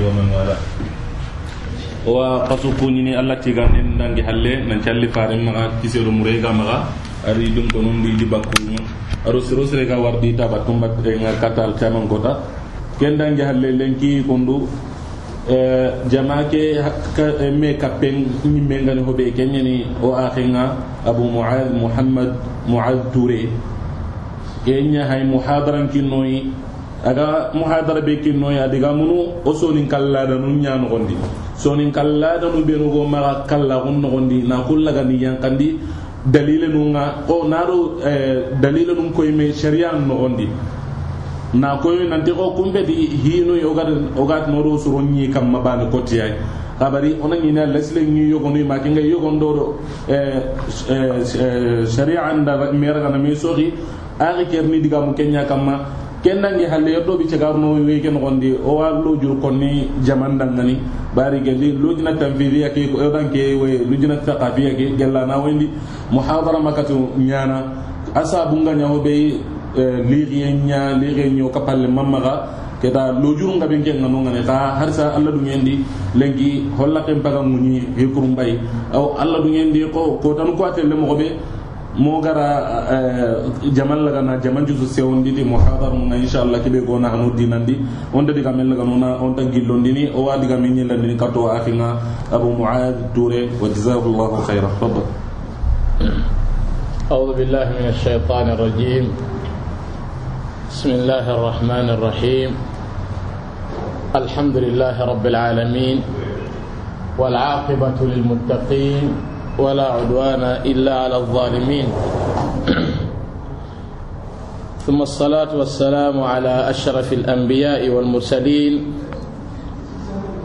ومن والاه wa kasu kuñini allah tiganden dangi halle nan calli faren maga kisero murega maga ari dum ko non di bakku aro siro sire ga wardi ta batum bat nga katal taman kota ken dangi halle lenki kundu jama ke me kapen ni mengani hobe kenyani o akhinga abu muad muhammad muad touré kenya hay muhadaran kinnoyi aga muhadara be kinnoya diga munu wo sonin kalladanu ña nogondi. Sonin kalladanu benugo maxa kallaxun nogondi na kullagani yankandi dalile nunga o naɗo eh, dalile nun koyme sharia nogondi. Na koyo nanti ko kumpedi hinoy ogatinoɗo soro ñi kamma bane kottiyay kabari ona ñina lesle ñi yogonuy ma kenga yogondoɗo eh, eh, sharia anda meragana mi soxi axi kerni digamu keña kamma kendangi halle yoddo bi cegarno we ken gondi o wallo lo jur konni jaman dangani. Bari gelli lujna tanfidiya ke ko dan ke we lujna thaqafiya ke gella na wendi. Muhadara makatu nyana asa bunga nyaho be liri nya liri nyo kapalle mamaga keta lojuru nga ben kenga nonga ne ta harsa alla du ngendi lengi holla tem paga ŋuñi he kurum bay aw alla du ngendi ko ko tan ko atelle mo be موغرا آه، جمال لغنا جمال جوز سيون دي محاضر من ان شاء الله كي بيغونا انو دينان دي اون دي كامل لغنا اون اون تان غيلون دي أو وادي كامل ني لاندي كاتو أخينا أبو معاذ دوري وجزاه الله خيرا. تفضل. أعوذ بالله من الشيطان الرجيم. بسم الله الرحمن الرحيم. الحمد لله رب العالمين. والعاقبة للمتقين. ولا عدوان إلا على الظالمين. ثم الصلاة والسلام على أشرف الأنبياء والمرسلين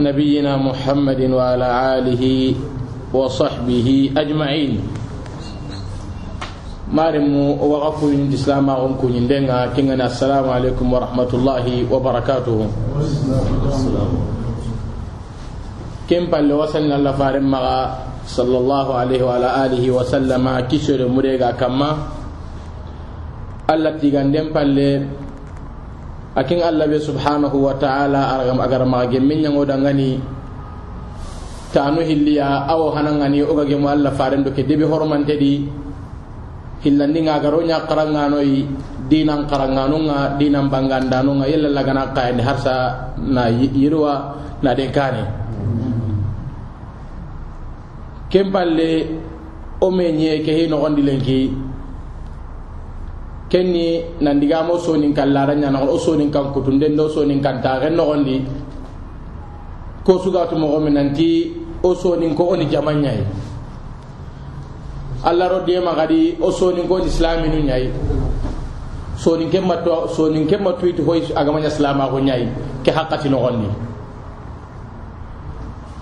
نبينا محمد وعلى آله وصحبه أجمعين. مارم وغفو من الإسلام السلام عليكم ورحمة الله وبركاته كم بل وصلنا لفارم sallallahu alaihi wa ala alihi wa sallama kisore murega kamma. Allah tiganden palle. Akin allah be subhanahu wa ta'ala agaramaga gemmen ñango dangani tanu hilliya awo hanangani oga gemo allah faren do ke debi hormante di. Hillandinga garo ña qaranganoyi dinan qaranganunga dinan bangandanunga yella lagana kayani harsa na yirwa na den kane kempalle o me ñe ke hi nogondi lenki. Kenni nandigamo sonin kan lara ñanaxon o sonin kan kutunden do sonin kan taxen noxondi ko sugatu moxo me nanti o sonin ko oni jaman ñayi allah ro diyema xadi o sonin ko islaminu ñayi sonin ke matto sonin ke mattuiti hoy agamaña silamaxu ñayi ke haqqati nogondi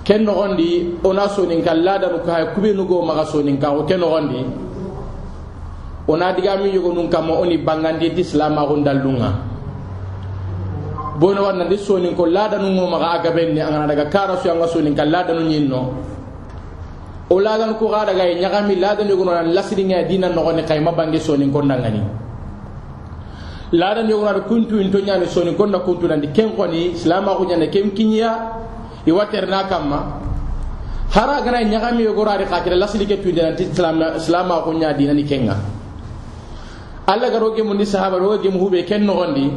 ken nogondi ona sonin kan ladanu ka kubenu go maga sonin ka o ona digami yogo nun kama oni bangandi ti islama dallunga bono wanna ndi sonin ko ladanu ngo maga aga benni angana daga kara su anga sonin kan ladanu nyinno o ladan ko ga daga nyagami ladan yogo non lasiri nya dina nogoni kay mabangi sonin ko ndangani ladan yogo na kuntu into nyani sonin ko na kuntu nandi. Ken ko ni islama ko nyane ken kinya iwa terna kamma. Hara gana ñagami yogorari xa kira lasili ke tunde nanti silama xu ña dinani kenga. Alla garo gemu ni sahaba ro gemu hube ken noxondi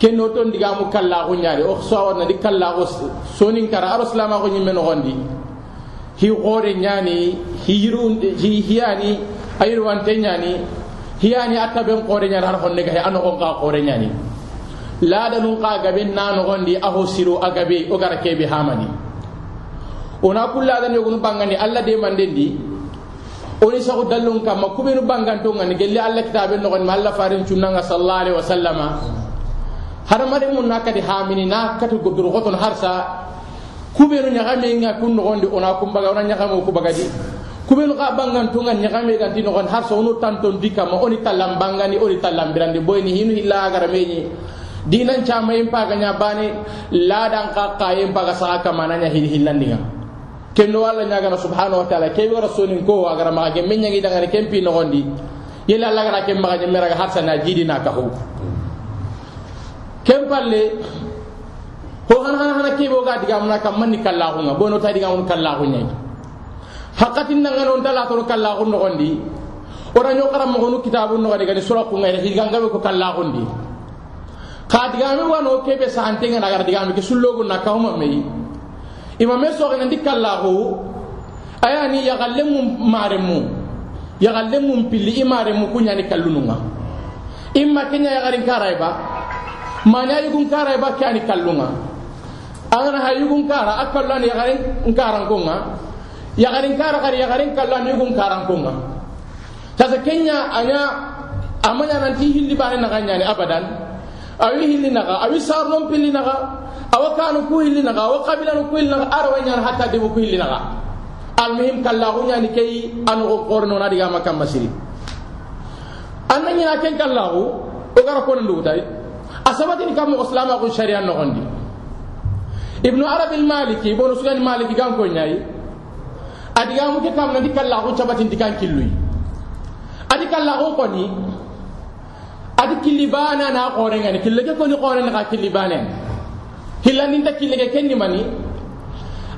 ken no ton digamu kallaxu ñaadi o soawarnandi kallaxu sonin kara aro silamaxu ñimme noxondi hi xoore ñaani hi yiru hi hiyani a yirwante ñaani hiyani a taben xoore ñaani har xonne gahe a noxon xa xoore ñaani laada nun ka gabe nano gondi aho siro agabe o gara kebe hamani ona kulla dan yogun bangani alla de mandendi oni sago dallun kamma kubenu banganto ngani gelli alla kitabe no gon malla farin cunanga sallallahu alaihi wasallama har mare mun nakati hamini na kati godur goton harsa kubenu nyagame nga kun no gondi ona kumbaga ona nyagame ku bagadi. Kubenu ka banganto ngani nyagame ga tin no gon harsa ono tanton dikama oni talam bangani oni talam birande boyni hinu illa agara meñi dinan cama yin paga nya bane ladan ka ka yin paga sa ka mananya hin hillandinga kendo walla nya gana subhanahu wa ta'ala ke wara sonin ko agara ma ge menya ngi dangane kempi no gondi yela alla gana kem maga nyemera ga harsa na jidi na ka hu. Kem palle ho han han kebo ga diga mun kam man ni kallahu nga bono ta diga mun kallahu nyai hakatin nan ngano ndala to kallahu no gondi ora nyo karam mo no kitabu no gadi sura ku ngai higa ngabe ko kallahu ndi ka diga mi wano kebe sa antenga na gar diga mi ke sullogo na ka huma mei ima me so ngandi kallahu ayani ya gallemu maremu ya gallemu pilli imaremu kunya ni kallununga. Imma kenya ya garin karaiba manya yugun karaiba kyani kallunga. Angana ha yugun kara akallan ya garin karan konga ya garin kara kari ya garin kallan yugun karan konga sasa kenya anya amanya nanti hilli bare na ganya ni abadan awi hillinaga awi sarnon pillinaga awa kanu ku hillinaga awa kabilanu ku hillinaga arawa ñana hatta debu ku hillinaga. Almuhim kallahu ñani kei anogo kornona digama kamma siri anna ñina ken kallahu o gara kona ndugutay a sabatini kam mogo silama kun sharia nogondi. Ibnu arabi lmaliki bono sugani maliki ganko ñayi adigamuke kam nandi kallahu cabatinti kan killuy adi kallahu koni adi kilibana na qore ngani killege ko ni qore na kilibana hilani ta killege ken ni mani.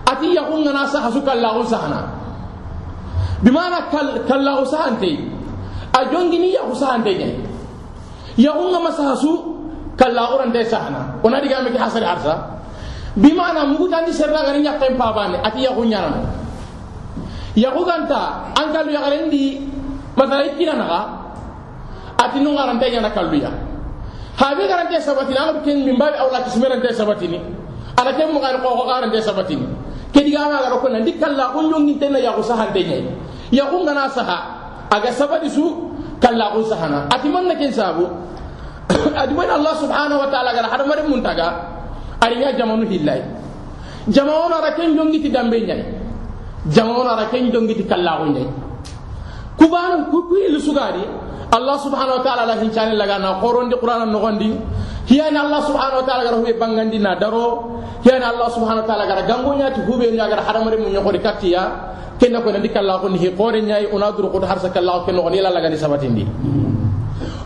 Ati yakun ngana sa hasu kallahu sahana. Bimana kal kallahu sahante a jongini yaku sahante ne yakun ngama sa hasu kallahu rande sahana. Ona diga me ki hasari harsa bimana mugutan di serra ngani nyakken pabane ati yakun nyana. Yaku ganta an kalu yakarendi masala ati nu ngarante nyana kalluya habi garante sabatini anga ken min awla kismerante sabatini. Ala ken mo gar ko garante sabatini. Kedi ga ma gar ko nan dikalla on jongi tenna ya ko sahan denye ya ko saha aga sabati su kalla ko sahana ati man na ken sabu adi man allah subhanahu wa ta'ala gara hada mare muntaga ari ya jamanu hillai. Jamanu ara ken yongiti dambe nyai jamanu ara ken yongiti kalla ko nyai kubanu ku ku sugadi allah subhanahu wa ta'ala la hincani laga na qorondi qur'an no gondi hiyani allah subhanahu wa ta'ala gara hube bangandi na daro. Hiyani allah subhanahu wa ta'ala gara gango nyati hube nya gara haramare mun nyokori katiya kenna ko ndika allah ko ni qore nyai ona duru ko harsa kallahu kenno ni la laga ni sabatindi.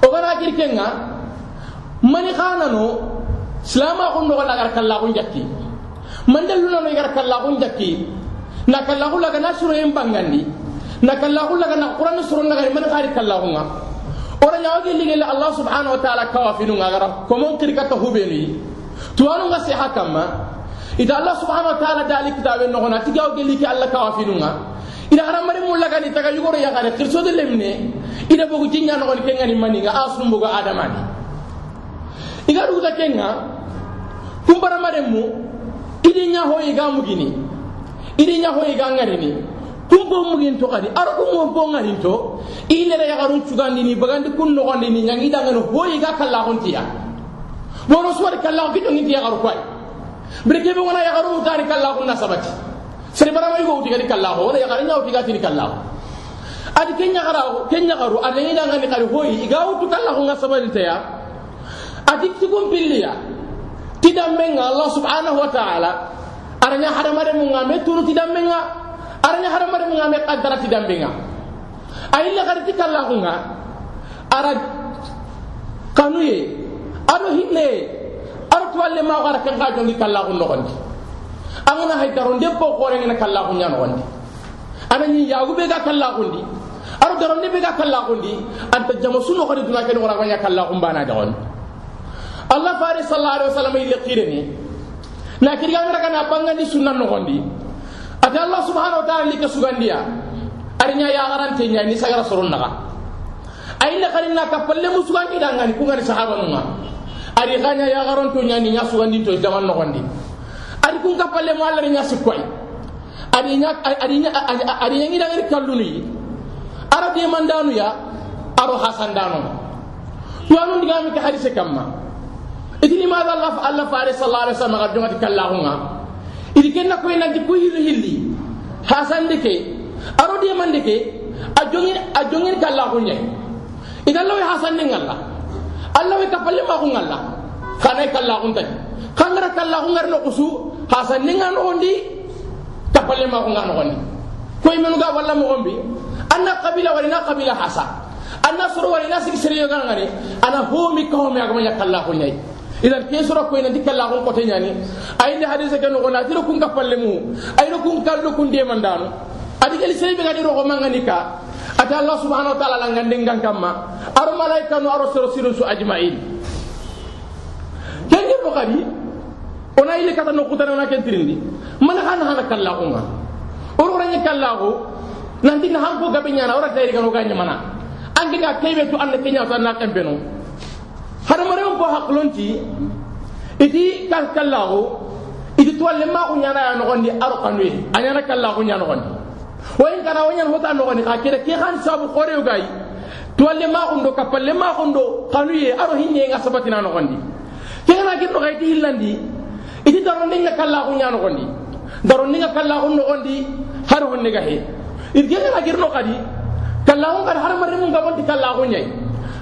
O gara kirkenga mani khanano silama ko no laga kallahu jakki. Mandalu no gara kallahu jakki. Na kallahu laga na suro en bangandi. Na kallahu laga na qur'an suro laga man khari kallahu nga ora nyaawge ligel allah subhanahu wa ta'ala kawafinu ngagara komon kirkata hubeni. Tuwanu nga siha kamma ida allah subhanahu wa ta'ala dali kitabe no gona tigaw geli allah kawafinu ida haramare mu laga ni taga yugoro ya gare lemne. Ida bogu jinya no goni kengani mani nga asum adamani. Iga ruta kenga. Kumbara mare mu idi nya hoyi ga mugini. Idi nya hoyi ga ngarini kumpo mugin to kadi. Ar ko mo bo ngari to ile ya garun cugandi ni bagandi kun no gondi ni. Nyangi da ngano hoyi ga kala hon tiya bono suwar kala ko to ngi ya garu kwai breke be wona ya garu mutari kala ko nasabati sere bara may go uti ga kala ho ya garu nyaw tiga tini kala adi kenya garu kenya garu ade ni da ngani kali hoyi ga utu kala ko nasabati tiya adi tikum pilliya tidammenga allah subhanahu wa ta'ala. Aranya hadamare mu ngame tunu tidammenga aranya hadamare mu ngame qaddara tidambenga ayilla garti kallahunga ara kanuye ado hinne ado tuwalle ma gara kan ka jongi kallahu nogondi angana hay daro debbo kore ngena kallahu nya nogondi anani yagu be ga kallahu ndi ado daro ne be ga kallahu ndi anta jama suno ko duna ken kallahu bana dawon allah fari sallallahu alaihi wasallam ile qireni na kirga ngara kana bangani sunna ata allah subhanahu wa ta'ala lika sugandiya arinya ya garante nya ni sagara soron naga ayilla kalina ka palle musugandi dangani ku ngani sahaba nunga ari ganya ya garanto nya ni nya sugandi to zaman no gondi ari kun ka palle mo nya sikoy ari nya ari nya ari nya ngi dangani kalluni ara de mandanu ya aro hasan dano to anu diga mi ka hadise kamma idini ma Allah Allah fare sallallahu alaihi wasallam ga jomati kallahunga idi kenna ko nanti ko hilli hilli hasan deke aro de man deke a jongin a jongin kallahu nye ida lawi hasan ni ngalla. Allah we kapalle ma ko ngalla kana kallahu tan kangara kallahu ngar no kusu hasan ni ngano ondi kapalle ma ko ngano ondi ko imenu ga walla mo ombi anna qabila wala na qabila hasa anna suru wala na sigi sere yoga ngani ana homi ko mi agama ya kallahu nye idan ke sura ko ina dikalla ko ko nyani ay ni hadisa kan ko na tiro kun ka palle mu ay no kun kallo kun de adi gali sey be gadi ro ko mangani ka ata allah subhanahu wa ta'ala ngande ngan kamma aro malaika no aro sero su ajma'in ro kadi ona ile kata no kutana na kentirindi man hana hana kalla ko ma oro ko nanti na hanko gabe nyana ora tayri kan o mana angi ga kebe tu anna kenya ta na kambeno hada mare on bo haklonti iti kal kallahu iti tolle ma ko nyana ya nogondi aro kanwe anyana kallahu nyana nogondi wayin kana hota nogondi ka kire ke kan sabu kore gai tolle ma ko ndo kapalle ma ko ndo kanuye aro hinne nga sabati na nogondi ke kana giddo ga iti hillandi iti daro ninga kallahu nyana nogondi daro ninga kallahu nogondi har honne iti kana girno kadi kallahu kad har mare mun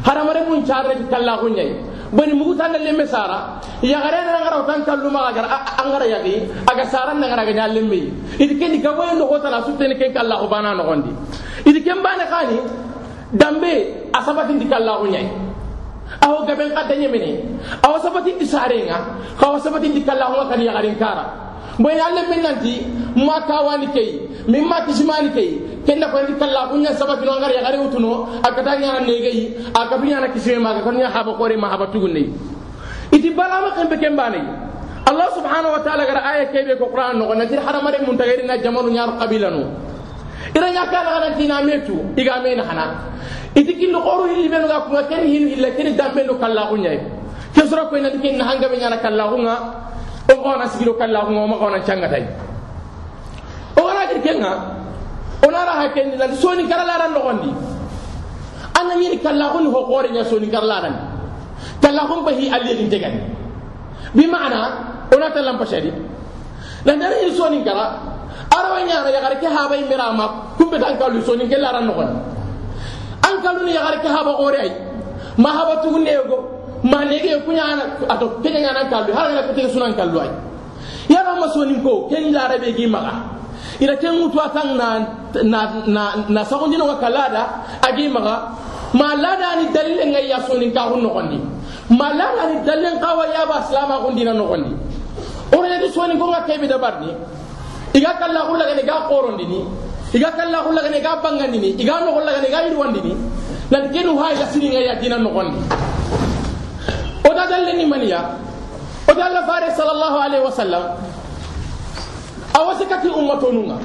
haramare mun charre kalla ko nyai bani mugu tan le mesara ya gare na ngara tan ma gar angara yagi. Aga saran na ngara ga nyalle mi idi ken ga boy ndo hota la sutte ne ken kalla ko bana no gondi. Idi ken bana khani dambe asabati di kalla ko nyai awo gaben kadda nyemene. Awo sabati di sarenga. Awo sabati di kalla ko kan ya kara boy yalle min nanti ma kawani kay min ma kisimani kay kenda ko ndi kala kunya sabati no ngari gari utuno akata nyana negei akatu nyana kisime ma ko nya haba kore ma haba tugunne iti balama kambe kembane allah subhanahu wa ta'ala gara aya kebe ko qur'an no nanti haramare mun tagari na jamalu nyar qabila no. Ira nya kala kana tina metu iga mena hana. Iti killo qoru hilli benu ga kuma ken hilu illa ken dambe no kala kunya kesura ko nanti ken hanga be nyana kala kunga o gona sigilo kalla ko ma gona changatay o wala ke kenga onara hakendi lan soni karala ran logondi anna yiri kalla ko ni ho gore nya soni karala ran kalla ko bahi alli din tegani bi ma'ana onata lampa shari lan dara yiri soni kara arawa nya ra yagare ke haba imira ma kumbe dan kalu soni kella ran logondi an kalu ni yagare ke haba gore ay ma haba tugunne go mandege kunya ana ato tege ngana kallu har ngana kutege sunan kallu ay. Ya ro masoni ko ken la rabe gi maga. Ina ken mutu atang na na na na sagon dino ka kalada agi maga. Malada ni dalil ngai ya sunin ka hunno kondi malada ni dalil ka wa ya ba salama kondi na no kondi ore ni sunin ko ngake bi dabar ni. Iga kala hulla ga ni ga qorondi ni. Iga kala hulla ga ni ga bangandi ni. Iga no hulla ga ni ga yirwandi ni. Lan kenu ha ya sinin ngai ya dinan no kondi o dadal ni maniya o dalla fare sallallahu alaihi wasallam awasikati ummato nunga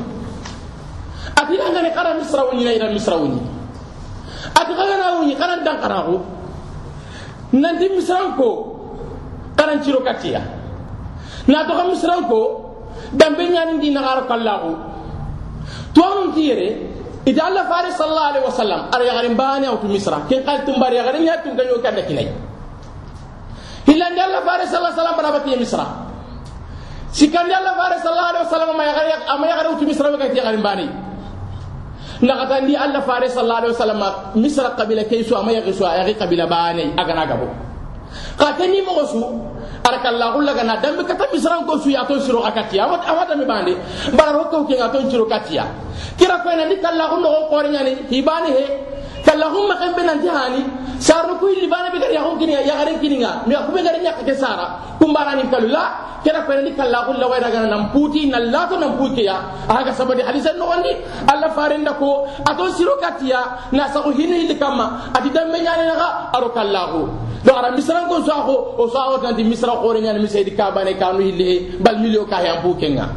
ati angane kara misrawuni na ira misrawuni ati kana wuni kana dankara ko nanti misranko kana ciro katiya na to misranko dambe nyani di nagara kallahu to on tiere ida alla fare sallallahu alaihi wasallam ar yagarin bani au misra ken qal tumbari yagarin ya tum ganyo kada kinai hilande Allah fare sallallahu alaihi wasallam barabati misra sikandi allah fare sallallahu alaihi wasallam ma yagare ama yagare utu misra ga ti garin bani nakata ndi allah fare sallallahu alaihi wasallam misra qabila kaysu ama yagare su ayagi qabila bani agana gabo ka tani mo su arakallahu laga na dambe kata misra ko su ya to siro akati awat awata mi bande bara hokko ke ngaton siro katiya kira ko ina dikallahu no ko nyani hibani he kallahumma kan benan jahani sarno kuy libana be gar ya hon kini ya garen kini nga mi ko be gar nya ke sara kumbara ni kalula kera ko ni kallahu la wayra gar nam puti na lato nam puti ya aga sabadi hadisan no wandi alla farenda ko ato siro katiya na sa ko hini hili kama ati dambe nyani nga aro kallahu do ara misran ko so ko o so awat nanti misra ko re nyani misedi ka bane kanu hili bal milio ka ya bukenga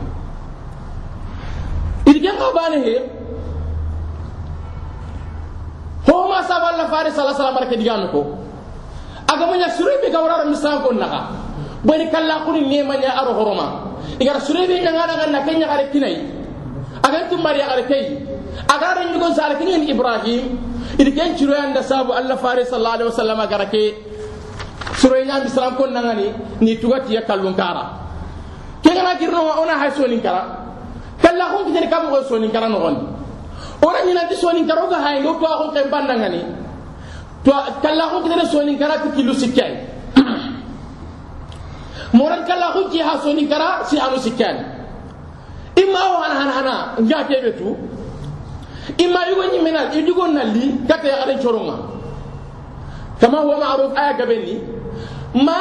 idi kenga bane he homa saballa fare sala sala barke digame ko aga manya sure be gawra misran ko naka. Bani kala ko ni nemanya aro horoma. Igara sure be nyanga daga na kenya gare kinai. Aga tum mari gare kai aga ran yugo sala kinin ibrahim. Idi ken ciro yanda sabu allah fare sallallahu alaihi wasallam gara ke sure nya misran ko nangani ni tugati ya kallun kara kengana girno ona hay sonin kara. Kala ko kitani kam ko sonin kara no ora ñinanti soninkaroga hayndo twaxon ke bandangani kallaxu kitene soninkara ti kilu sikke ay moran kallaxu jeha soninkara si anu sikke ani ima hana hana hana nga keɓe tu. Ima yugo ñimenal i jugo nalli kate yaxaren coronga kama huwa maruf aya gabenni ma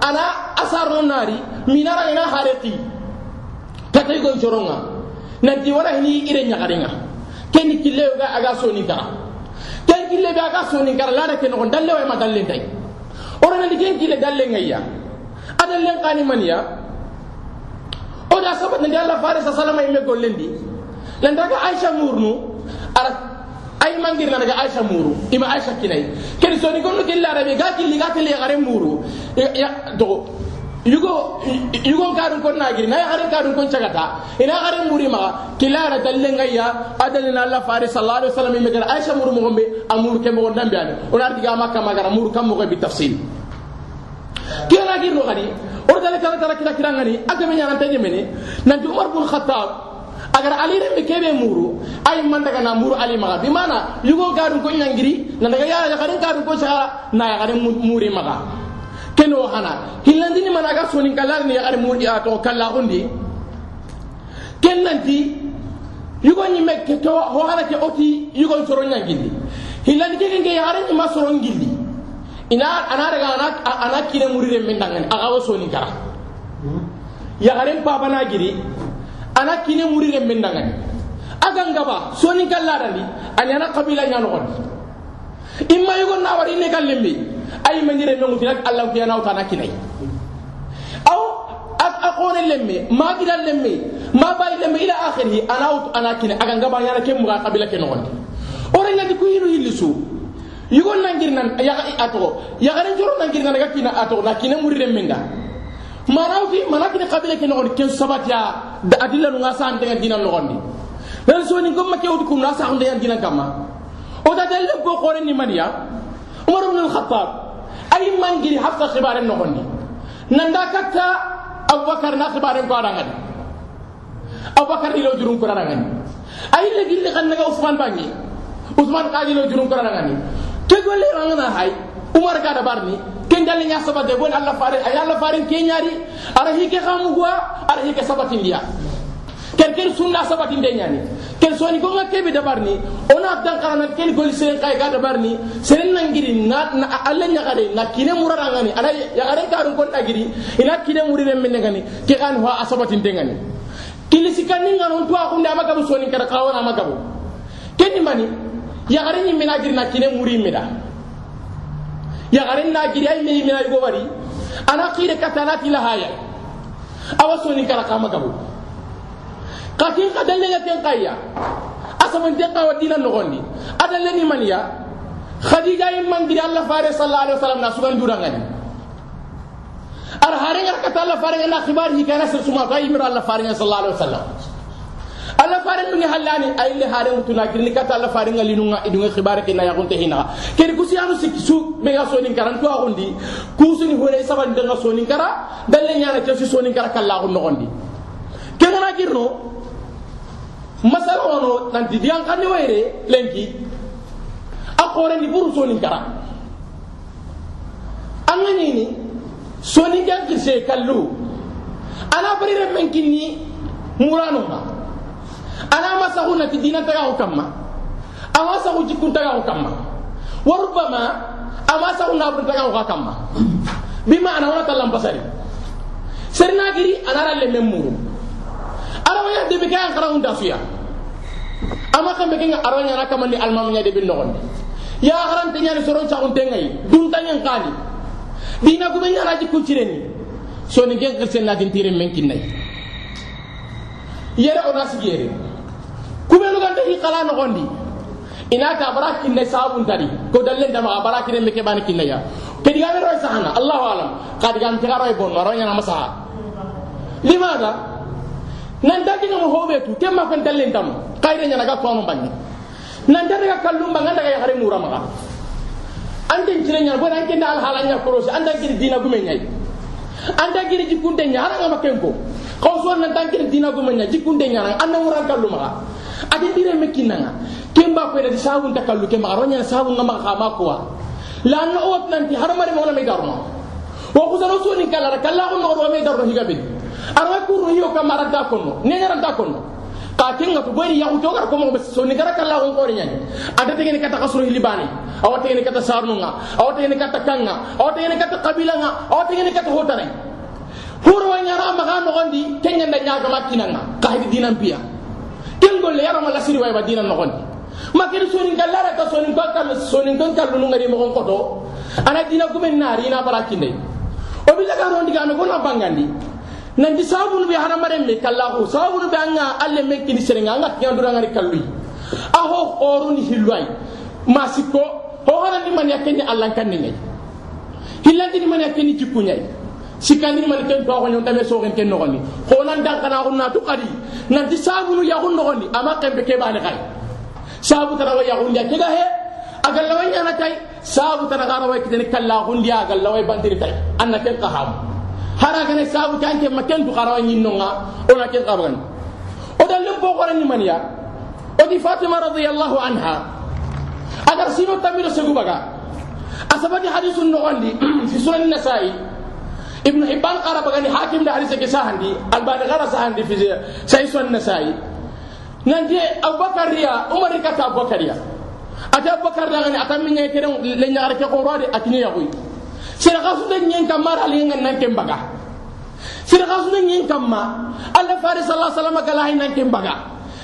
ana asarno naari minarangena hareti kata yugon coronga nanti wala hini ire ñaxarenga ken kille ga aga soni kara ken kille ga aga soni kara la ken on dalle wa ma dalle tay ora nan ken kille dalle ngaya adalle qani maniya o da sabat nan Allah faris sallama imme gollendi lan daga aisha murnu ara ay mangir na daga aisha muru ima aisha kinai ken soni gonno kille arabe ga kille ga kille gare muru ya do yugo yugo kadun kon nagiri na hare kadun kon cagata ina hare muri ma kilara dalle ngaya adalina allah fare sallallahu alaihi wasallam gara aisha muru mo gombe amuru ke mo gondam biane ona diga makka magara muru kam mo bi tafsil kira gir no gadi or dale kala kala kira kira ngani aga me nyana tanye mene nan umar bin khattab agar ali re kebe muru ay man daga na muru ali maga. Bi mana yugo kadun kon nyangiri nan daga ya ya kadun kadun ko sa na ya kadun muri maga keno hana hillandini managa sonin kallarni yagari murƴi a toxo kallaxundi ken nanti yugon ñimme ho hana ke oti yugon soro ñangilli hillandi keken ke yagari ñima soro ngilli. Ina ana daga ana kine murire men dangani aga wo sonin kara. Yagaren pabana giri ana kine murire men dangani. Agan gaba sonin kallarandi ani ana kabila ñanoxondi imma yugon na wari ine kallembe ay manire me ngutina allah ko yana ta kinai aw ak akone lemme ma gida lemme ma bay lemme ila akhirih ana ut ana kine aga ngaba yana ke muga qabila ke non ore ngadi ku yiru hilisu yugon nangir nan ya ato. Ya garen joro nangir nan ga kina ato na kine muri remminda maraw fi manakine qabila ke non ke sabatiya da adilla nu ngasa ande dinan logondi dan so ni gomma ke udikum na sa yan dina kama o da dalle ko qore ni maniya umar ibn al-khattab ay mangiri hafsa khibaren no gondi nanda katta abubakar na khibaren ko adangani abubakar ilo jurum ko adangani ay le gilli kan naga usman bangi usman ka ilo jurum ko adangani ke golle rangana hay umar ka da barni ken dalle nya sabade bon allah fare ay allah fare ke nyari ara hike xamu gwa ara hike sabatin dia kenken sunna sabatinde ñani ken soni gonga kebe dabarni ona dankana kel goli sen kay ga dabarni sen nangiri na alla ñagare na kine murarangani ala yagare karun kon agiri ina kine murire minne gani ke kan wa asabatinde ngani kilisi kanni ngano to akunde amagabu soni kara kawona amagabu kenni mani yagare ñi mina giri na kine muri mida yagare na giri ay mina yugo bari ana qire katana tilahaya awa soni kara kamagabu gabu kakin ka dalle ga ten kayya asaman ten kawa dina nogondi adalle ni maniya khadija yin mangiri allah fare sallallahu alaihi wasallam na sugan durangani ar hare ngar kata allah fare na khibar hi kana sir suma ga imra allah fare sallallahu alaihi wasallam. Allah fare mi halani ay le hare mutuna girni kata allah fare ngali nunga idunga khibar ke na ya gonte hina kedi kusianu siksu me ga sonin karan to agundi kusuni hore saban de ga sonin kara dalle nyana ke sonin kara kala gon nogondi kengana girno masala ono nanti diangkanni wayre lenki a korendi buru soninkara an ga ñini soninkan kirse kallu ana barire men kinni muranuma ana masahu nati dina tagahu kamma ama sahu jikkun tagahu kamma wa rubbama ama sahu nabun tagahu ka kamma bima ana wona tallampasari serinagiri anara lemme muru arawa ya debe kan kara hunda suya ama kambe kenga arawa nyana kamandi almam nya debe nogon ya haram te nyani soron sa unte ngai. Dun tanyen kali. Dina gume nyana ji kucireni. So ni gen kirsen na din tire men kinnai yere ona sigere kube lu gande hi kala nogondi ina ta bara kinne sabun tadi. Ko dalle dama bara kinne me ke bani kinne ya. Ke diga me sahana. Allahu alam. Ka diga me roy bon roy nyana masaha limada nan dagi no hobe tu kemma kan dallen tam kayre nyana ga tono bangi nan daga kallum banga daga ya hare mura maka ande cire nyana bona ande dal halanya korosi ande giri dina gume nyai. Ande giri jikunde nyara ngama kenko ko so nan giri dina nyai jikunde nyara kallum maka ade dire mekinanga kemba ko de sabun takallu kemba ronya sabun ngama khama ko la no wat nanti harmari mo na me darno wa kusano so ni kala kala ko no ro me darno arwa kuru yo kamara da kono ne nyara da kono. Ka kenga to bari yahu to gar ko mo so ni gara kala on ko nyani. Ada te ni kata kasro hilibani awata ni kata sarnunga awata ni kata kanga awata ni kata kabila nga awata ni kata hotare. Huro wanya ra maga no gondi kenga nda nyaga makinanga ka hidi dinan piya ken golle yara mala siri ba dinan no gondi makiri sonin kallara ka sonin ka kal sonin kal lu ngari mo ko to ana dina gumen nari na barakinde obi bi daga rondi ga me ko bangandi nanti sabunu be hadamaren me kallahu sabunu be anga alle men kini serenga anga kiyan dura ngari kallui aho oruni hilwai. Masiko ho hana ni man yakeni allan kan ni hillandi ni man yakeni jikunyai sikandi ni. Man ken to ko nyonta be so ken no goni ho nan dan kana hunna to kadi nanti sabunu ya hun no goni ama kembe ke kai sabu tara ya hun ya kega he agal lawanya na tai sabu tara gara wa kitani kallahu bantiri tai anna ken hara gane sabu kan ke maken tu qarawa nyinnonga ona ke qaban o dalle bo qara ni maniya o di fatima radhiyallahu anha agar sino tamiro segu baga asabati hadithun no andi fi sunan nasai ibn hibban qara bagani hakim da hadith ke sahandi albani qara sahandi fi sai sunan nasai nande abubakar ya umar kata abubakar ya ata abubakar da ngani atamin ne keren le nyaare ke qurade atini ya sira kasu den nyen kamma ali ngan nan kem baga sira kasu den nyen kamma alla fari sallallahu alaihi wasallam kala nan kem baga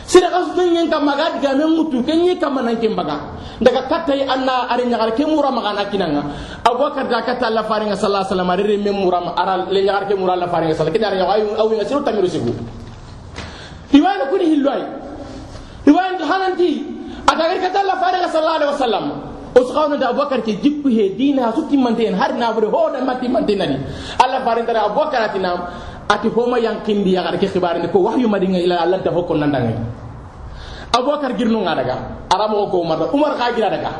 sira kasu den nyen kamma ga diga men mutu ken nyen kamma nan kem baga daga katai anna ari nyagar ke mura magana kinanga. Abubakar da kata alla fari sallallahu alaihi wasallam ari men mura ara le nyagar ke mura alla fari sallallahu alaihi wasallam. Ayu ayu ngasiru tamiru sigu. Kuni hilwai. Hananti atagar kata alla fari sallallahu alaihi wasallam usqawna da abubakar ke jikku he dina su timmante en har na bure ho da matti mante nani allah farin tara abubakar atinam ati homa yankindi ya gar ke khibar ni ko wahyu madinga ila allah da hokko nandanga abubakar girnu nga daga aramo ko umar. Umar ka gira daga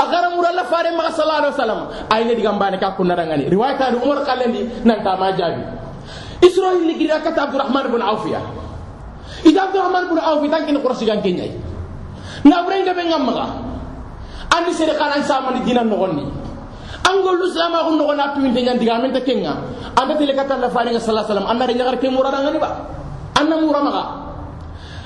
agara mura allah farin ma sallallahu alaihi wasallam. Ayne diga mbane ka kunna dangani riwayata ni umar kalendi nan ta ma jabi israil ni gira kata abdurrahman ibn awfiya ida abdurrahman ibn awfi tankin qursi gan na andi sere kanan sama ni dinan no gonni angol islama ko no na tuwinte nyan diga men ta kenga. Anda tele kata la faringa sallallahu alaihi wasallam anda nyagar ke murada ngani ba anna mura maga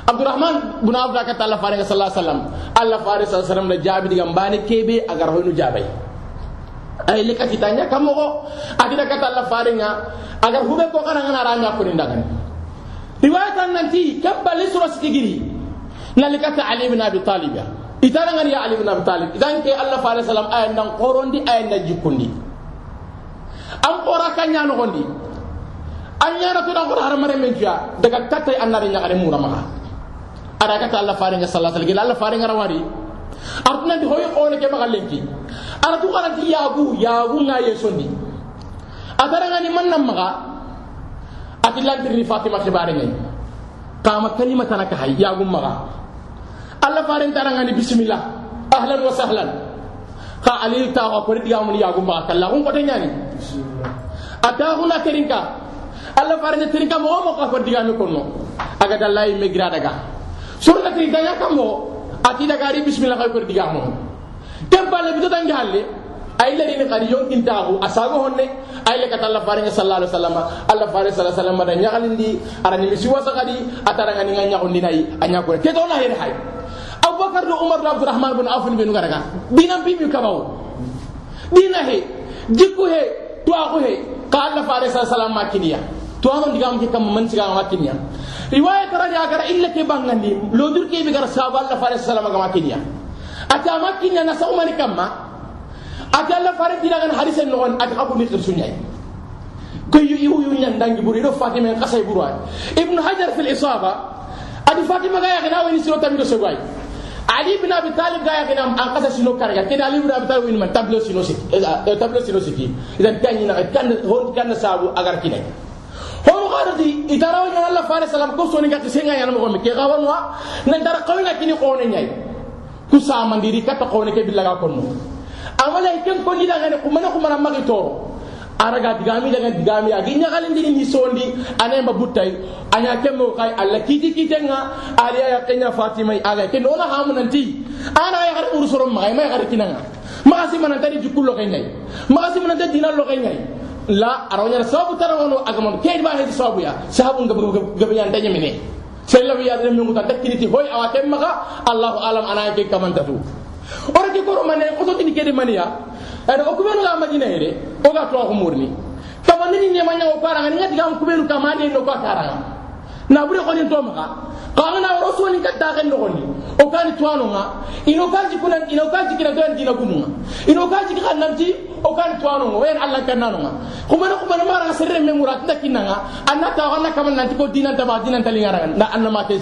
abdurrahman bin da kata la faringa sallallahu alaihi wasallam alla faris sallallahu alaihi wasallam da jabi diga mbani kebe agar hoynu jabai ay le katitanya kamo ko adida kata la faringa agar hube ko kana ngana ranga ko nindangan riwayatan nanti kabbal isra sikigiri. Nalikata ali bin abi talib ya itara ngani ya ali ibn abi talib? Idan ke allah fa sallam ay nan qorondi ay na jikundi. Am qora kanya no gondi. An nyara to da qora har mare men fiya daga tatay annare nyagare mura maka ara kata allah fa sallallahu alaihi wasallam allah fa rawari artuna di hoy qone ke maka lenki. Ara tu kana ti yagu yagu nga yesondi atara ngani man nam maka atilantir ni fatima khibare ngai. Kama kalimatan ka hay yagu maka allah farin tarangani bismillah. Ahlan wa sahlan. Ka ali ta ko ko diga mun yagu ma kala kun ko tanyani ata huna terinka allah farin terinka mo mo ko diga mi konno aga dalai me gira daga. Surna terinka ya kamo ati daga ri bismillah ko diga mo. Tempale bi to tangi halle. Ay la ni qari yon intahu asago honne. Ay le kata Allah faringa sallallahu alaihi wasallam. Allah faringa sallallahu alaihi wasallam da nyagalindi arani misi wasa kadi ataranga ni nganya hondi nay anya ko ke to hay Abubakar do Umar do Abdurrahman bin Auf bin garaga dina bi mi kabaw dina he. Jikku he. To he makiniya to amon digam ke kam man siga makiniya riwaya tara ya gara illa ke bangandi lodur ke bi gara sahaba Allah faringa sallallahu makiniya ata makiniya na saumani kamma ati allah fare dina hadisen no ati abu ni sunyai ko yu yu yu nyan dangi buri do fatima buru ibn hajar fil isaba ati fatima ga ya kana sogay abi talib ga ya kana an kasa sino karga kida ali ibn abi talib wini man tablo sino sik tablo sino siki idan tanyi na kan hon kan sabu agar kinai hono gardi itaraw nya allah fare salam ko soni gati senga yana mo ke gawan wa nan dara qawina kini qone nyai ku sa mandiri kata qone ke billaga konno amala ken ko ni daga ne kumana kumana magi toro araga digami daga digami agi nyagal ndini ni sondi ane ma butai anya kemmo kai alla kiti kitenga aliya ya kenya fatima aga ken ona hamu nanti. Ana ya gar urusoro mai mai gar kinanga magasi manan tadi jukullo kay magasi manan tadi dinal lo kay la arawnya sababu tarawono agamon ke ba he sababu ya. Sababu ngab ngab ngab yan tanya mine sella wi yadre mi ngutan takkiriti hoy awa temmaga allahu alam ana ke kamantatu ora ke koro mane ko to tini kede maniya ada o kubenu ga majina ere o ga to ko murni tama ni ne ma nyaw para ngani ngati gam kubenu kamade no ko karanga na bure ko ni to ma ka na rasul ni katta ga no ni o kan to anu nga ino kaji kuna ino kaji kina to ndina gumunga ino kaji nanti o kan tuano nga wen allah kan nanu nga kuma na kuma na mara sirre me murat da kinanga anna ta wanna kaman nanti ko dinan ta ba dinan ta lingara na anna ma ke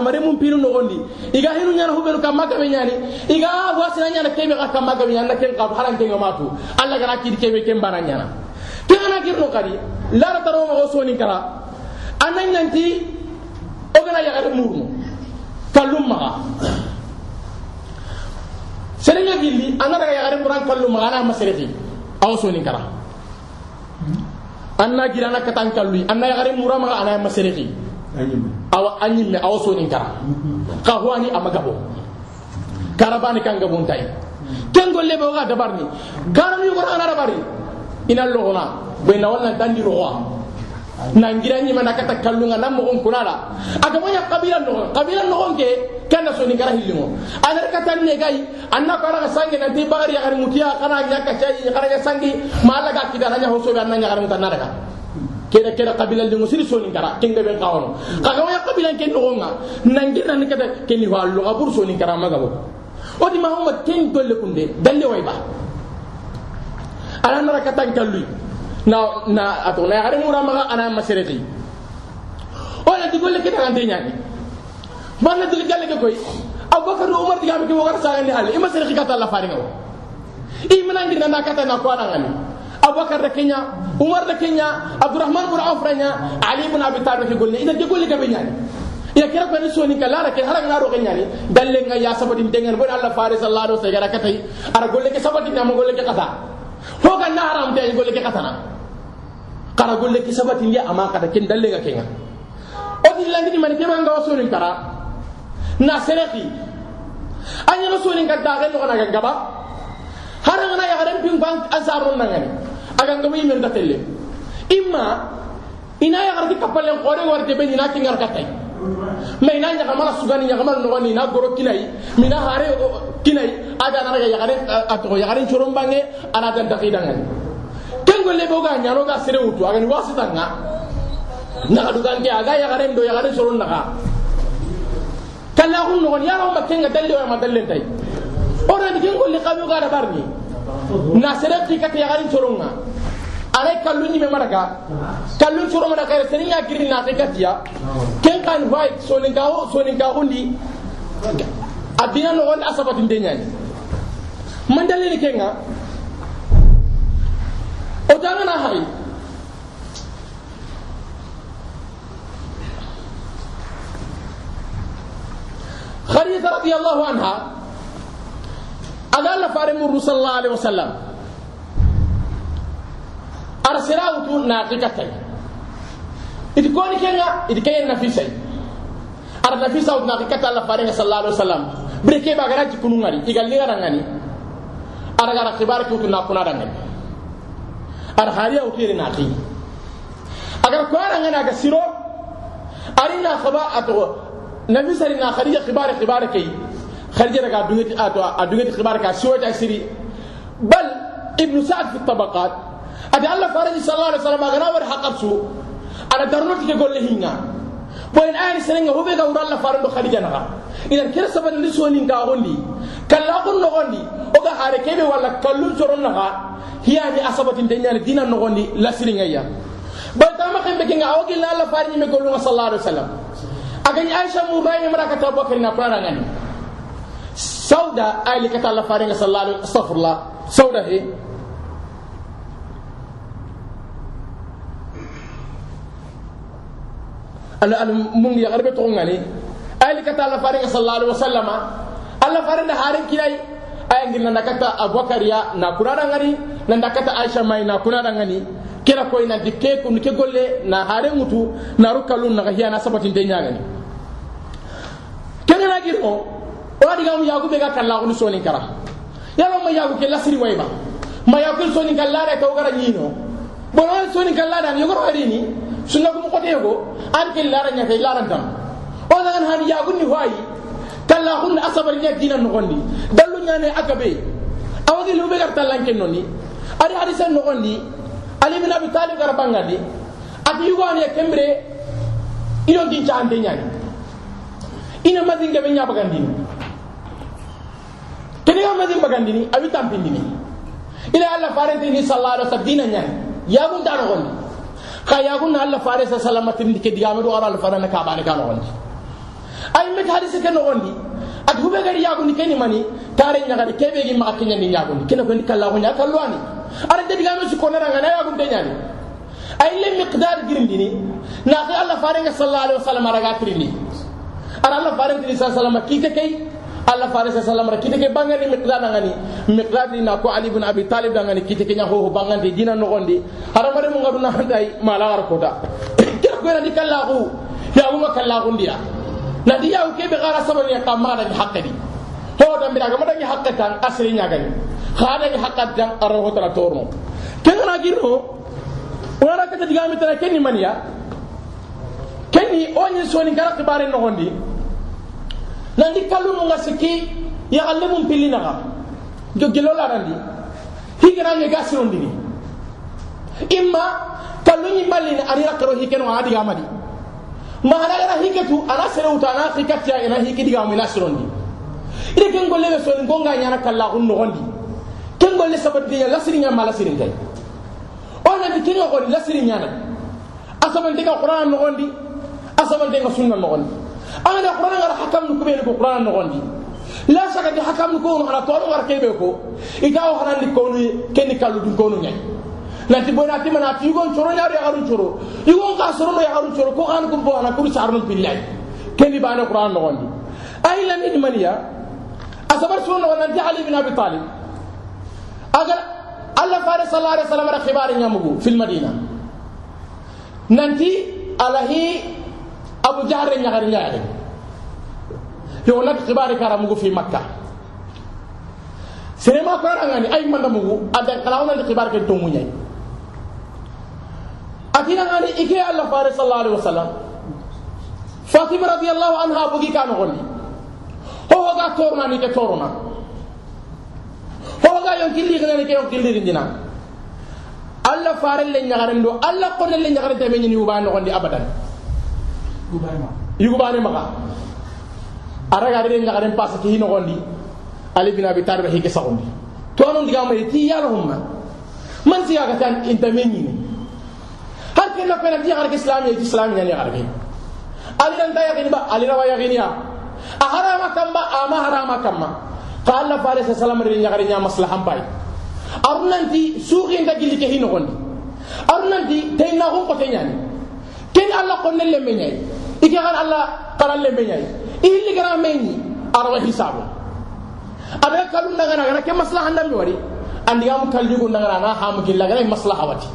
mare mun pinu nogondi iga hinu nyana hubelu kam maka be nyani iga wasina nyana kebe ka kam maka be nyana ken ka haran ken allah gara ki kebe ken bana nyana kena girno kadi. Lara taro ma so ni kara anan nanti ogana yagare murnu kallum serenga gilli anara yagare muran kallum maga ana masereti aw soni kara anna girana katan kallu anna yagare muran maga ana masereti awa anyimme aw soni kara ka amagabo karabani kan gabon tay ken golle be ga dabarni garam yugo ana dabari ina logona be na wala tandi rowa nangira ni mana kata kallunga nam mo kunala. Aga monya kabila no kabila no ke kana so ni gara hilimo anar kata ne gai anna ko raga sangi nanti bagari ya mutia kana nya ka cai kana ya sangi mala ga kidara nya hoso ga nanya gara mutanna daga keda keda kabila lingo siri so ni gara kenga be kawono kaga monya kabila ken no nga nangira ni kata ken ni wallo abur so ni gara magabo odi muhammad ken golle kunde dalle way ba ala nara kalluy na na ato na yare mura maga ana masireti o la digolle kita kan tenya ni man na digolle galle koy. Abubakar umar diga mi ko war sa ni hal ima sireti kata la fari ngaw i mina ngi na kata na ko ngani abubakar da kenya umar da kenya abdurrahman bin auf ranya ali ibn abi talib ke golle ina digolle ga be nyani ya kira ko ni soni kala ra ke haranga na ro kenyani dalle nga ya sabati dengen bo Allah fari sallallahu alaihi wasallam katai ara golle ke sabati na mo golle ke kata ho ga na haram te golle ke katana kara golle ki sabati ndi ama kada ken dalle ga kenga o di langini man ke man ga wasonin kara na sereki anya wasonin ka da ga no na ga gaba har ngana ya garan ping bang azarun nangani aga ngami men da telle imma ina ya garti kapalen qore warde be ina katai. Mais ina nya kamala sugani nya kamala no ni na goro kinai. Mina hare kinai. Ada na ya garan ato ya garan chorom bange ana dan dakidangani kengo lebe ga nyano ga sere wutu aga ni wasita nga na ga dugan ke aga ya garen do ya soron naga kala hun no ya ron bakenga dalle wa madalle tay. Ora ni kengo li qabi gara barni na serati ka ya garin soronga are kallu ni me maraka kallu soro mana kare seni ya girin na te katiya ken kan vai sonin ka ho sonin ka hundi. Adina no on asabatin denyani mandalle ni kenga. O tanga na hari. خديجة رضي الله عنها. أذال فارم الرسول صلى الله عليه وسلم. أرسلاه تو ناقكتين إذ كوني كنا إذ كينا نفيسي. أر نفيسة ناقكت الله فارم صلى الله عليه وسلم. بريكي بغرات كنونغري إيغال لغرانغاني أر غرا خبار كوتو ناقنا رانغاني أر هاريا وكيري ناقي. أغر كوارانغاني أغسيرو أرينا خبا أتغو. نبي سري نا خديجة خبار خبار كي. خديجة رجع دنيتي أتو آه، أدنيتي آه، خبار كي سوى تأسيري بل ابن سعد في الطبقات. أدي الله فرج صلى الله عليه وسلم أغنى ورحق أبسو أنا درنوتي يقول لي هنا. وين آين سنين هو بيقى ورال الله فرج خديجة نغا. إذا كير سبب اللي سوى لنكا أغني كان لأغن نغني وقا حاركي بي والا كلون سورون نغا. هي هذه أصابة الدنيا دينا نغني لا سرين أيام بل تامخين بكين أغني الله فرج مقولون صلى الله عليه وسلم. Agani aisha mu bayi mara kata bakari na fara ngani sauda ali kata Allah farni sallallahu alaihi astaghfirullah. Sauda he. Al al mun ya garbe to ngani ali kata Allah farni sallallahu alaihi wasallam Allah farni harin kilai ay ngir na kata abubakar ya na kurara ngani na kata aisha mai na kurara ngani kira koy na dikke ko ke golle na hare mutu na rukalun na hiya na sabatin de nyagani kenana girmo o adi gam yagu be ga kala ko soni kara yalo ma yagu ke lasiri wayba ma yagu soni kala re ko gara nyino bo no soni kala da yo goro ni sunna ko ko te go an ke lara nya ke lara dam ona gan han yagun ni hoyi kala hun asabar nya dina no gondi dalu nya ne agabe awagi lube gar talan ken noni ari hadisa no gondi ali bin abi talib gara bangandi ati yugani kembre ilo din chande nyani. Ina mazinga benya bagandi kene ga mazin bagandi ni abi tampindi ni ila alla farante ni sallallahu alaihi wasallam dina nyani. Ya gun dano gondi ka ya gun alla farisa salamati ni ke digame do ala farana ka bani ka no ay met hadisi ke no gondi at hubegari ya gun ni keni mani tare nyagari kebe gi ma ni ya kene ko ni kala ko nya ara de digame su konara ngana ya gum de nyani ay le miqdar girindini na ta allah farenga sallallahu alaihi wasallam raga trini ara allah farenga sallallahu alaihi wasallam kite kay allah faris sallam ra kitike bangani miqdad ngani miqdad na ko ali ibn abi talib ngani kitike nya ho bangandi dina no gondi haramare mu ngadu na handai mala war ko da kira ko na dikallahu ya mu kallahu ndiya. Na diya ko be gara sabani ya kamara haqqi di to da mi daga mada hakka tan asri nya gani khada ni hakka tan aro hotara torno ken na girno wala ka diga mi tan ken ni maniya ken ni onyi soni gara kibare no gondi nan di kallu mo ngasiki ya galle mum pilina ga jo gelo la randi higara nge gasron dini imma kallu ni malina ari rakro hikeno adi gamadi. Mahana gara hiketu ana sere uta ana hikatya ina hiki diga mu nasirondi ida ken golle ɓe soni gonga ñana kalla hun nogondi. Ken golle sabatiya lasiri ma lasirin kay o nanti kene xoori lasiri ñana a sabante ga qur'ana nogondi a sabante ga sunna nogondi. Angana qur'ana ngara hakam nu kuɓeni ko qur'ana nogondi. La saka di hakam nu kownu xana toonu ngara keɓe ko ita o xanandi kownu kenni kalludun kownu ñañ nanti bona ti mana ti yugon coro nyaari ya garun coro yugon ka soro no ya garun coro ko an kum bo ana kuru sarun pillai. Keni bana qur'an no gondi ay lam idmaniya اصبر سونا ولا دي علي بن أبي طالب. اگر الله فارس صلى الله عليه وسلم را خبار نيامو في المدينة. ننتي الله أبو جهر نغار نياري يقول لك خبار كرامو في مكة. سيما كارغاني يعني أي من دمو ادا كلاون الخبار كنتو ني أكيد أنا إكي الله فارس صلى الله عليه وسلم. فاطمة رضي الله عنها ابو كي كانو غني. Ho hoga torna ni ke torna ho hoga yon killi ngani ke yon killi dina allah fare le nyagaren do allah ko le nyagaren te men ni uba no gondi abadan yugubane maka. Araga de nyagaren passa ki no gondi ali bin abi talib hike sagondi to anon diga mo ti yalo humma man siya ka tan intameni ni. Har ken na pena dia garke islam ya islam ya ni garke ali dan ta yakin ba ali rawa yakin ya a harama kamma ama harama kamma ka allah fare sa salamari ñagari ña maslahan pay arunanti suuxinta gilli ke hinoxondi arunanti tey naxun qote ñani ken allah konne lembe ñayi i ke xan allah xana lembe ñayi i hilligana meñi arawa hisabu. Aɗaga kalu ndagana gana ke maslaha ndambi wari andigamu kalligu ndagana anga hamu gilla gana maslaha wati.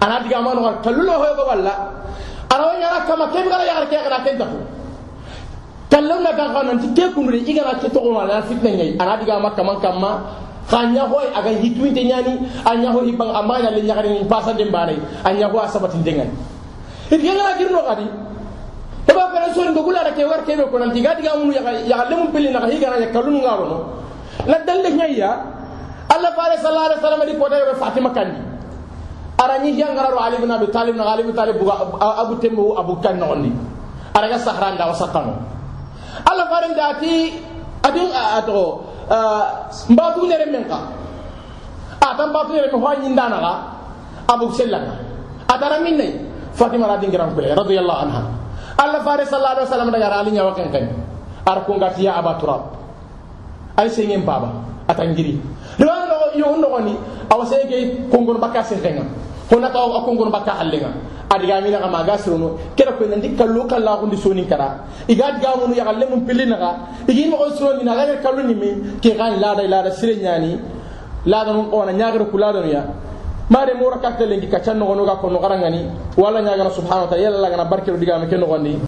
Ana digama noxar kallulo hoyogo walla arawa ñana kama ke bigala yaxar ke xena ken tafu kallu na kan kan ti ke kunu ri igana ke to ko na fitna nyai. Ana diga ma. Kama kama kanya hoy aga hitwinte nyani anya ho ibang amanya le nyagari ni pasa de bare anya ho asabati dengan. It ngana girno kadi. To ba ko so ngo gula ke war ke be ko nan diga diga mun ya ya le mun pilina ka higana ya kallu ngaro no. Na dalle nyaya Allah fare sallallahu alaihi wasallam di kota yo Fatima kandi. Arani jangara ro ali ibn abi talib na ali ibn talib abu tembo abu kan no ni araga sahran da alla faran dati adin ato mbatu nere menka. Atan mbatu nere me hoyi ndana ga abu sellaka atara minne. Fatima radin gram bele radiyallahu anha. Alla fare sallallahu alaihi wasallam daga ali nyawa kan ar ko ngati ya aba turab. Ay sengem baba atangiri rewan no yo no ni awasege kongon bakka sentenga hona ka o kongon bakka hallenga adiga mina kama ga sirono kera ko nan dikkallo kala ko ndi soni kara iga diga mun ya galle mun pilina ga igi mo ko sironi na ga kallo ni mi ke kan la da la da sire nyani la da mun ona nyaga ko la da ya mare mo raka tele ngi kacan no ga ko no garangani wala nyaga subhanahu wa ta'ala yalla la ga na barke diga me ken no gondi